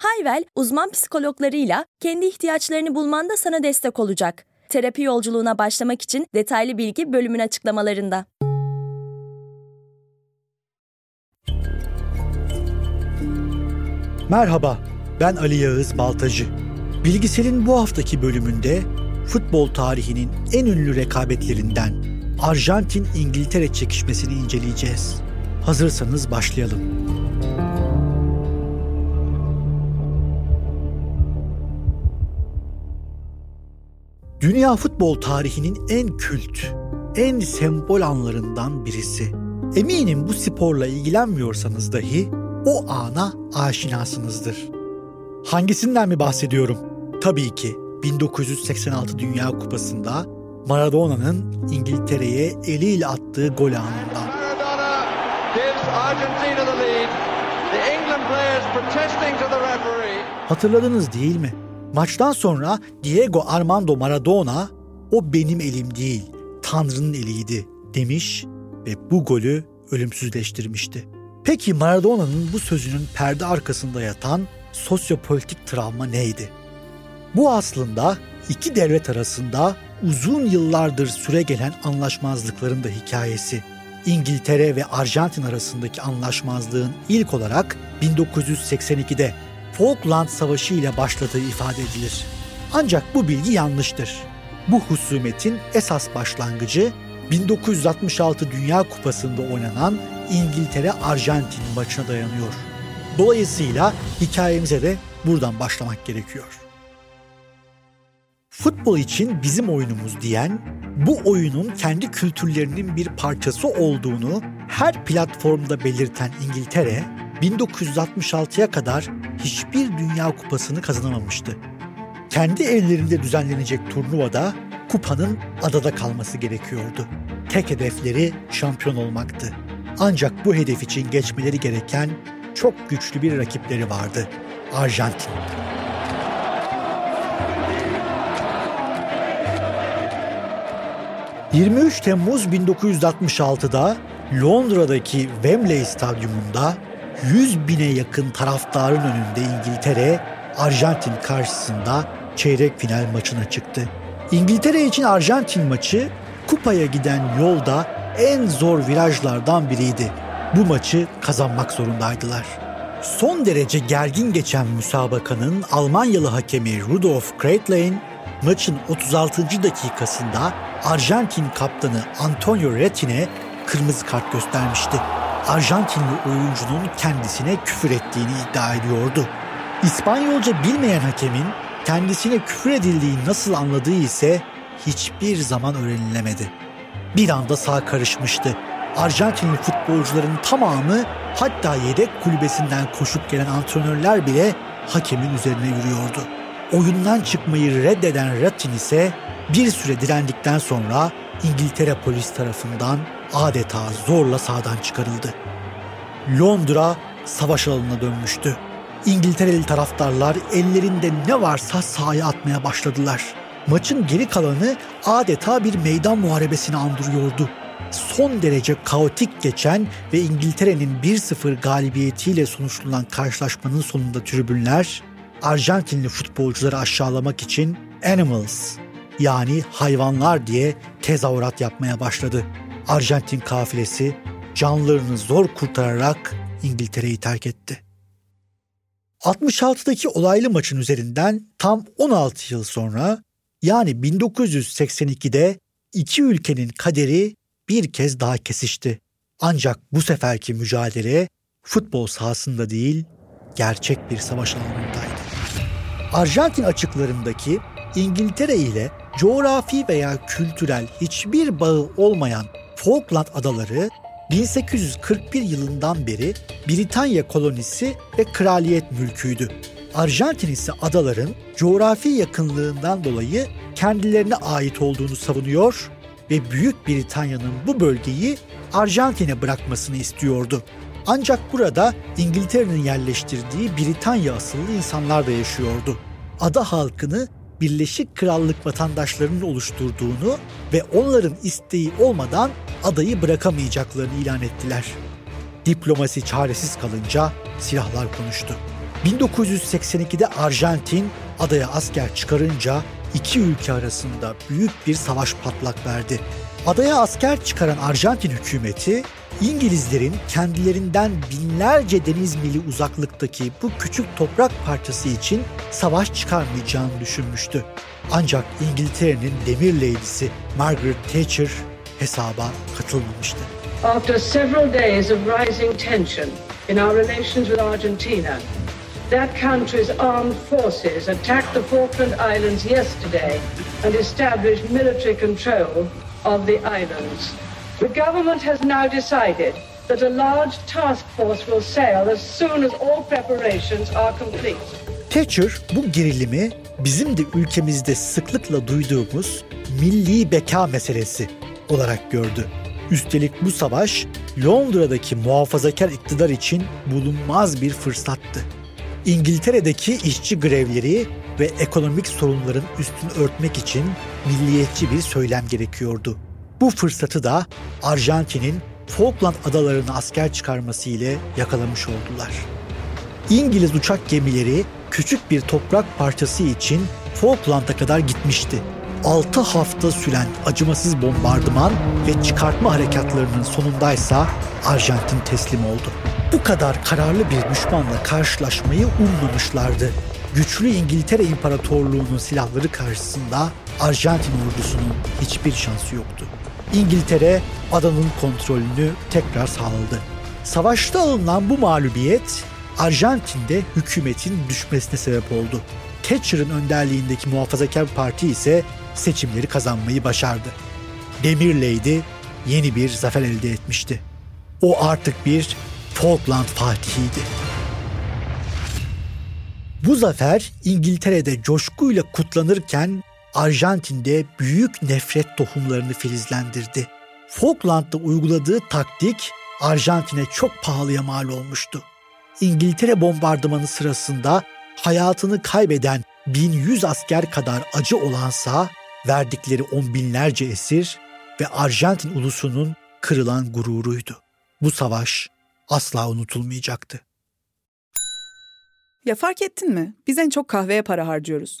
Hayvel, uzman psikologlarıyla kendi ihtiyaçlarını bulmanda sana destek olacak. Terapi yolculuğuna başlamak için detaylı bilgi bölümün açıklamalarında. Merhaba, ben Ali Yağız Baltacı. Bilgisel'in bu haftaki bölümünde futbol tarihinin en ünlü rekabetlerinden Arjantin-İngiltere çekişmesini inceleyeceğiz. Hazırsanız başlayalım. Dünya futbol tarihinin en kült, en sembol anlarından birisi. Eminim bu sporla ilgilenmiyorsanız dahi o ana aşinasınızdır. Hangisinden mi bahsediyorum? Tabii ki 1986 Dünya Kupası'nda Maradona'nın İngiltere'ye eliyle attığı gol anından. Hatırladınız değil mi? Maçtan sonra Diego Armando Maradona o benim elim değil, Tanrı'nın eliydi demiş ve bu golü ölümsüzleştirmişti. Peki Maradona'nın bu sözünün perde arkasında yatan sosyopolitik travma neydi? Bu aslında iki devlet arasında uzun yıllardır süre gelen anlaşmazlıkların da hikayesi. İngiltere ve Arjantin arasındaki anlaşmazlığın ilk olarak 1982'de Falkland Savaşı ile başladığı ifade edilir. Ancak bu bilgi yanlıştır. Bu husumetin esas başlangıcı 1966 Dünya Kupası'nda oynanan İngiltere-Arjantin maçına dayanıyor. Dolayısıyla hikayemize de buradan başlamak gerekiyor. Futbol için bizim oyunumuz diyen, bu oyunun kendi kültürlerinin bir parçası olduğunu her platformda belirten İngiltere, 1966'ya kadar hiçbir Dünya Kupası'nı kazanamamıştı. Kendi ellerinde düzenlenecek turnuvada kupanın adada kalması gerekiyordu. Tek hedefleri şampiyon olmaktı. Ancak bu hedef için geçmeleri gereken çok güçlü bir rakipleri vardı. Arjantin. 23 Temmuz 1966'da Londra'daki Wembley Stadyumunda 100 bine yakın taraftarın önünde İngiltere, Arjantin karşısında çeyrek final maçına çıktı. İngiltere için Arjantin maçı kupaya giden yolda en zor virajlardan biriydi. Bu maçı kazanmak zorundaydılar. Son derece gergin geçen müsabakanın Almanyalı hakemi Rudolf Kreitlein maçın 36. dakikasında Arjantin kaptanı Antonio Retin'e kırmızı kart göstermişti. Arjantinli oyuncunun kendisine küfür ettiğini iddia ediyordu. İspanyolca bilmeyen hakemin kendisine küfür edildiği nasıl anladığı ise hiçbir zaman öğrenilemedi. Bir anda sağ karışmıştı. Arjantinli futbolcuların tamamı hatta yedek kulübesinden koşup gelen antrenörler bile hakemin üzerine yürüyordu. Oyundan çıkmayı reddeden Ratin ise bir süre direndikten sonra İngiltere polis tarafından adeta zorla sağdan çıkarıldı. Londra savaş alanına dönmüştü. İngiltereli taraftarlar ellerinde ne varsa sahaya atmaya başladılar. Maçın geri kalanı adeta bir meydan muharebesini andırıyordu. Son derece kaotik geçen ve İngiltere'nin 1-0 galibiyetiyle sonuçlanan karşılaşmanın sonunda tribünler Arjantinli futbolcuları aşağılamak için Animals yani hayvanlar diye tezahürat yapmaya başladı. Arjantin kafilesi canlarını zor kurtararak İngiltere'yi terk etti. 66'daki olaylı maçın üzerinden tam 16 yıl sonra yani 1982'de iki ülkenin kaderi bir kez daha kesişti. Ancak bu seferki mücadele futbol sahasında değil, gerçek bir savaş alanındaydı. Arjantin açıklarındaki İngiltere ile coğrafi veya kültürel hiçbir bağı olmayan Falkland Adaları 1841 yılından beri Britanya kolonisi ve kraliyet mülküydü. Arjantin ise adaların coğrafi yakınlığından dolayı kendilerine ait olduğunu savunuyor ve Büyük Britanya'nın bu bölgeyi Arjantin'e bırakmasını istiyordu. Ancak burada İngiltere'nin yerleştirdiği Britanya asıllı insanlar da yaşıyordu. Ada halkını Birleşik Krallık vatandaşlarının oluşturduğunu ve onların isteği olmadan adayı bırakamayacaklarını ilan ettiler. Diplomasi çaresiz kalınca silahlar konuştu. 1982'de Arjantin adaya asker çıkarınca iki ülke arasında büyük bir savaş patlak verdi. Adaya asker çıkaran Arjantin hükümeti İngilizlerin kendilerinden binlerce deniz mili uzaklıktaki bu küçük toprak parçası için savaş çıkarmayacağını düşünmüştü. Ancak İngiltere'nin demir leylisi Margaret Thatcher hesaba katılmamıştı. After several days of rising tension in our relations with Argentina, that country's armed forces attacked the Falkland Islands yesterday and established military control of the islands. The government has now decided that a large task force will sail as soon as all preparations are complete. Thatcher bu gerilimi bizim de ülkemizde sıklıkla duyduğumuz milli beka meselesi olarak gördü. Üstelik bu savaş Londra'daki muhafazakar iktidar için bulunmaz bir fırsattı. İngiltere'deki işçi grevleri ve ekonomik sorunların üstünü örtmek için milliyetçi bir söylem gerekiyordu. Bu fırsatı da Arjantin'in Falkland adalarına asker çıkarması ile yakalamış oldular. İngiliz uçak gemileri küçük bir toprak parçası için Falkland'a kadar gitmişti. 6 hafta süren acımasız bombardıman ve çıkartma harekatlarının sonundaysa Arjantin teslim oldu. Bu kadar kararlı bir düşmanla karşılaşmayı ummamışlardı. Güçlü İngiltere İmparatorluğu'nun silahları karşısında Arjantin ordusunun hiçbir şansı yoktu. İngiltere adanın kontrolünü tekrar sağladı. Savaşta alınan bu mağlubiyet Arjantin'de hükümetin düşmesine sebep oldu. Thatcher'ın önderliğindeki muhafazakar parti ise seçimleri kazanmayı başardı. Demir Lady yeni bir zafer elde etmişti. O artık bir Falkland fatihiydi. Bu zafer İngiltere'de coşkuyla kutlanırken Arjantin'de büyük nefret tohumlarını filizlendirdi. Falkland'da uyguladığı taktik Arjantin'e çok pahalıya mal olmuştu. İngiltere bombardımanı sırasında hayatını kaybeden 1100 asker kadar acı olansa verdikleri on binlerce esir ve Arjantin ulusunun kırılan gururuydu. Bu savaş asla unutulmayacaktı. Ya fark ettin mi? Biz en çok kahveye para harcıyoruz.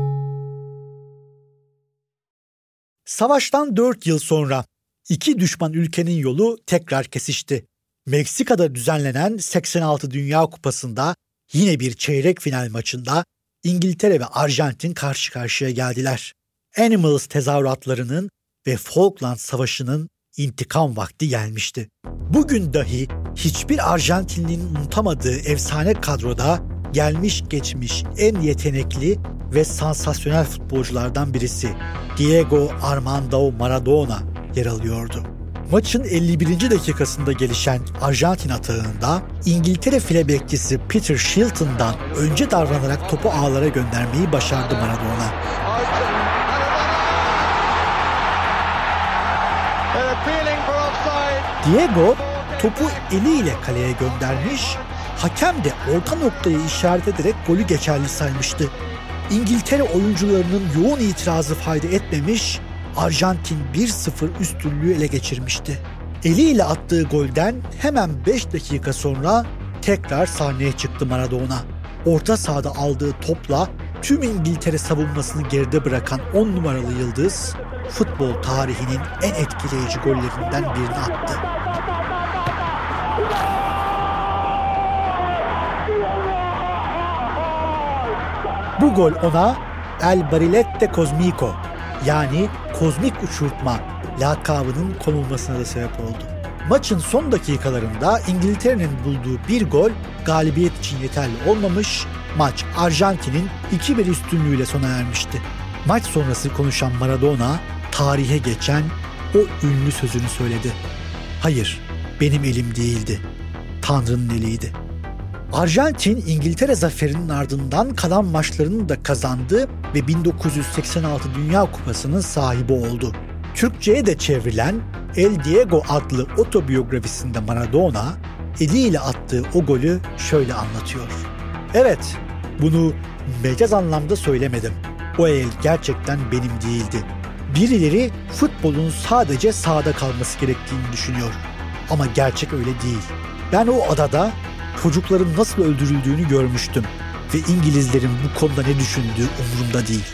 Savaştan 4 yıl sonra iki düşman ülkenin yolu tekrar kesişti. Meksika'da düzenlenen 86 Dünya Kupası'nda yine bir çeyrek final maçında İngiltere ve Arjantin karşı karşıya geldiler. Animals tezahüratlarının ve Falkland Savaşı'nın intikam vakti gelmişti. Bugün dahi hiçbir Arjantinlinin unutamadığı efsane kadroda gelmiş geçmiş en yetenekli ve sansasyonel futbolculardan birisi Diego Armando Maradona yer alıyordu. Maçın 51. dakikasında gelişen Arjantin atağında İngiltere file bekçisi Peter Shilton'dan önce davranarak topu ağlara göndermeyi başardı Maradona. Diego topu eliyle kaleye göndermiş, hakem de orta noktayı işaret ederek golü geçerli saymıştı. İngiltere oyuncularının yoğun itirazı fayda etmemiş, Arjantin 1-0 üstünlüğü ele geçirmişti. Eliyle attığı golden hemen 5 dakika sonra tekrar sahneye çıktı Maradona. Orta sahada aldığı topla tüm İngiltere savunmasını geride bırakan 10 numaralı yıldız futbol tarihinin en etkileyici gollerinden birini attı. Bu gol ona El Barilette Cosmico yani kozmik uçurtma lakabının konulmasına da sebep oldu. Maçın son dakikalarında İngiltere'nin bulduğu bir gol galibiyet için yeterli olmamış, maç Arjantin'in 2-1 üstünlüğüyle sona ermişti. Maç sonrası konuşan Maradona tarihe geçen o ünlü sözünü söyledi. Hayır, benim elim değildi. Tanrı'nın eliydi. Arjantin İngiltere zaferinin ardından kalan maçlarını da kazandı ve 1986 Dünya Kupası'nın sahibi oldu. Türkçe'ye de çevrilen El Diego adlı otobiyografisinde Maradona eliyle attığı o golü şöyle anlatıyor. Evet, bunu mecaz anlamda söylemedim. O el gerçekten benim değildi. Birileri futbolun sadece sahada kalması gerektiğini düşünüyor. Ama gerçek öyle değil. Ben o adada çocukların nasıl öldürüldüğünü görmüştüm ve İngilizlerin bu konuda ne düşündüğü umurumda değil.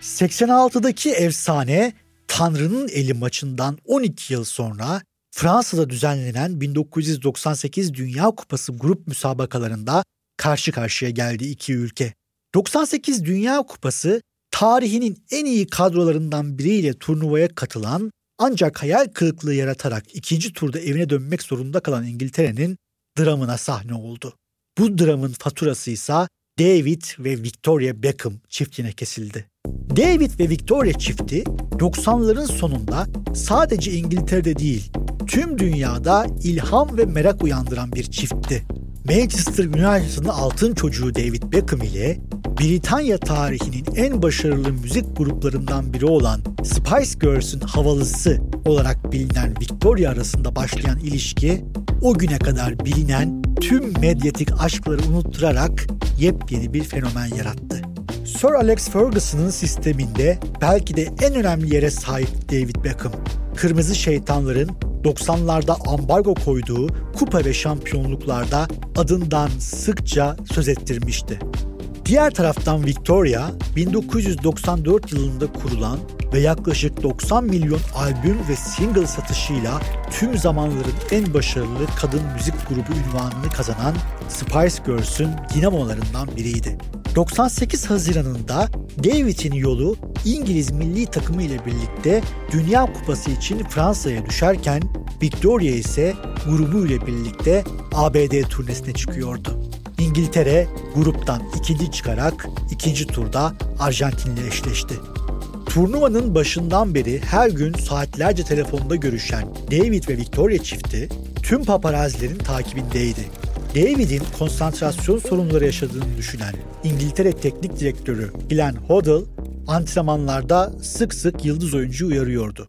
86'daki efsane Tanrı'nın eli maçından 12 yıl sonra Fransa'da düzenlenen 1998 Dünya Kupası grup müsabakalarında karşı karşıya geldi iki ülke. 98 Dünya Kupası tarihinin en iyi kadrolarından biriyle turnuvaya katılan ancak hayal kırıklığı yaratarak ikinci turda evine dönmek zorunda kalan İngiltere'nin dramına sahne oldu. Bu dramın faturası ise David ve Victoria Beckham çiftine kesildi. David ve Victoria çifti 90'ların sonunda sadece İngiltere'de değil, tüm dünyada ilham ve merak uyandıran bir çiftti. Manchester United'ın altın çocuğu David Beckham ile Britanya tarihinin en başarılı müzik gruplarından biri olan Spice Girls'ün havalısı olarak bilinen Victoria arasında başlayan ilişki o güne kadar bilinen tüm medyatik aşkları unutturarak yepyeni bir fenomen yarattı. Sir Alex Ferguson'ın sisteminde belki de en önemli yere sahip David Beckham. Kırmızı Şeytanların 90'larda ambargo koyduğu kupa ve şampiyonluklarda adından sıkça söz ettirmişti. Diğer taraftan Victoria 1994 yılında kurulan ve yaklaşık 90 milyon albüm ve single satışıyla tüm zamanların en başarılı kadın müzik grubu ünvanını kazanan Spice Girls'ün dinamolarından biriydi. 98 Haziran'ında David'in yolu İngiliz milli takımı ile birlikte Dünya Kupası için Fransa'ya düşerken Victoria ise grubu ile birlikte ABD turnesine çıkıyordu. İngiltere gruptan ikinci çıkarak ikinci turda Arjantin'le eşleşti. Turnuvanın başından beri her gün saatlerce telefonda görüşen David ve Victoria çifti tüm paparazilerin takibindeydi. David'in konsantrasyon sorunları yaşadığını düşünen İngiltere Teknik Direktörü Glenn Hoddle antrenmanlarda sık sık yıldız oyuncu uyarıyordu.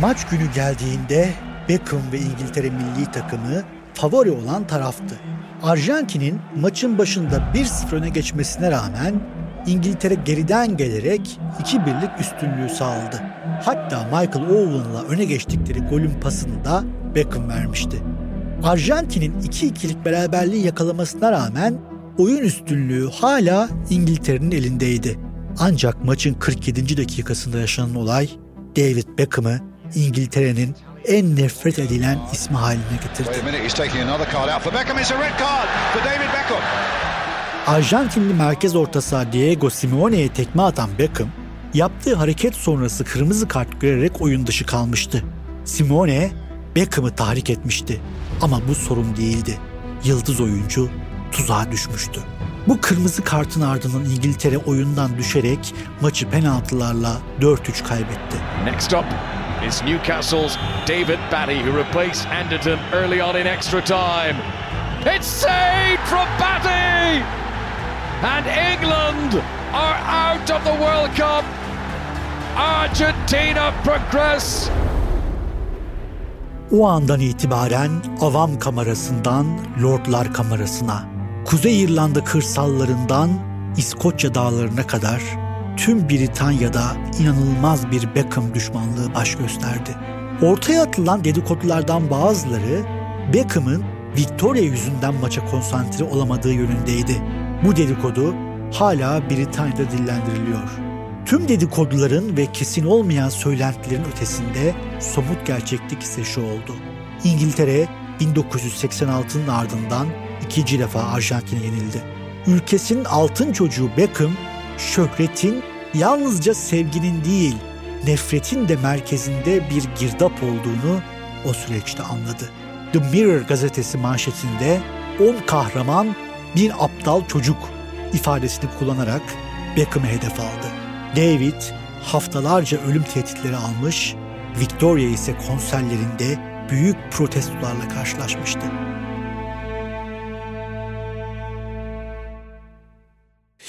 Maç günü geldiğinde Beckham ve İngiltere milli takımı favori olan taraftı. Arjantin'in maçın başında 1-0 öne geçmesine rağmen İngiltere geriden gelerek 2-1'lik üstünlüğü sağladı. Hatta Michael Owen'la öne geçtikleri golün pasını da Beckham vermişti. Arjantin'in 2-2'lik beraberliği yakalamasına rağmen oyun üstünlüğü hala İngiltere'nin elindeydi. Ancak maçın 47. dakikasında yaşanan olay David Beckham'ı İngiltere'nin en nefret edilen ismi haline getirdi. Arjantinli merkez orta saha Diego Simeone'ye tekme atan Beckham, yaptığı hareket sonrası kırmızı kart görerek oyun dışı kalmıştı. Simeone, Beckham'ı tahrik etmişti. Ama bu sorun değildi. Yıldız oyuncu tuzağa düşmüştü. Bu kırmızı kartın ardından İngiltere oyundan düşerek maçı penaltılarla 4-3 kaybetti. Next up is Newcastle's David Batty who replaced Anderton early on in extra time. It's saved from Batty! And England are out of the World Cup. Argentina progress. O andan itibaren avam kamerasından lordlar kamerasına, Kuzey İrlanda kırsallarından İskoçya dağlarına kadar tüm Britanya'da inanılmaz bir Beckham düşmanlığı baş gösterdi. Ortaya atılan dedikodulardan bazıları Beckham'ın Victoria yüzünden maça konsantre olamadığı yönündeydi. Bu dedikodu hala Britanya'da dillendiriliyor. Tüm dedikoduların ve kesin olmayan söylentilerin ötesinde somut gerçeklik ise şu oldu. İngiltere 1986'nın ardından ikinci defa Arjantin'e yenildi. Ülkesinin altın çocuğu Beckham, şöhretin yalnızca sevginin değil, nefretin de merkezinde bir girdap olduğunu o süreçte anladı. The Mirror gazetesi manşetinde 10 kahraman bir aptal çocuk ifadesini kullanarak Beckham'ı hedef aldı. David haftalarca ölüm tehditleri almış, Victoria ise konserlerinde büyük protestolarla karşılaşmıştı.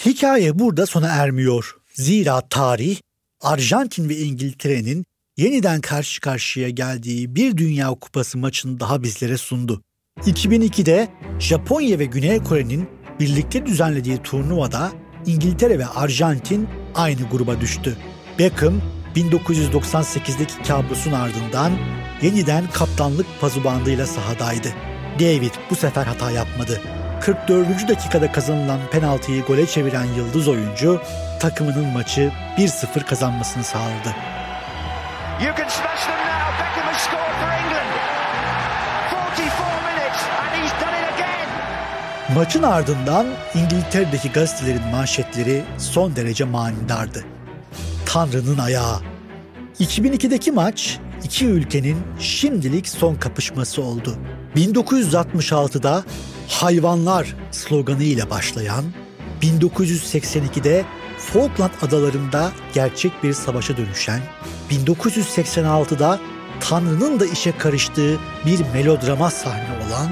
Hikaye burada sona ermiyor. Zira tarih Arjantin ve İngiltere'nin yeniden karşı karşıya geldiği bir Dünya Kupası maçını daha bizlere sundu. 2002'de Japonya ve Güney Kore'nin birlikte düzenlediği turnuvada İngiltere ve Arjantin aynı gruba düştü. Beckham 1998'deki kabusun ardından yeniden kaptanlık pazubandıyla sahadaydı. David bu sefer hata yapmadı. 44. dakikada kazanılan penaltıyı gole çeviren yıldız oyuncu takımının maçı 1-0 kazanmasını sağladı. You can smash them now. Beckham has scored for England. 44 minutes and he's done it again. Maçın ardından İngiltere'deki gazetelerin manşetleri son derece manidardı. Tanrı'nın ayağı. 2002'deki maç iki ülkenin şimdilik son kapışması oldu. 1966'da hayvanlar sloganı ile başlayan, 1982'de Falkland adalarında gerçek bir savaşa dönüşen, 1986'da Tanrı'nın da işe karıştığı bir melodrama sahne olan,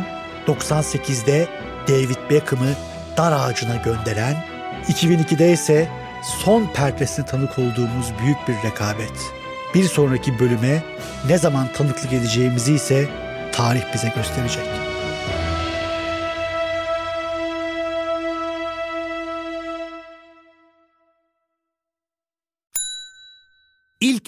98'de David Beckham'ı dar ağacına gönderen, 2002'de ise son perdesine tanık olduğumuz büyük bir rekabet. Bir sonraki bölüme ne zaman tanıklık edeceğimizi ise tarih bize gösterecek.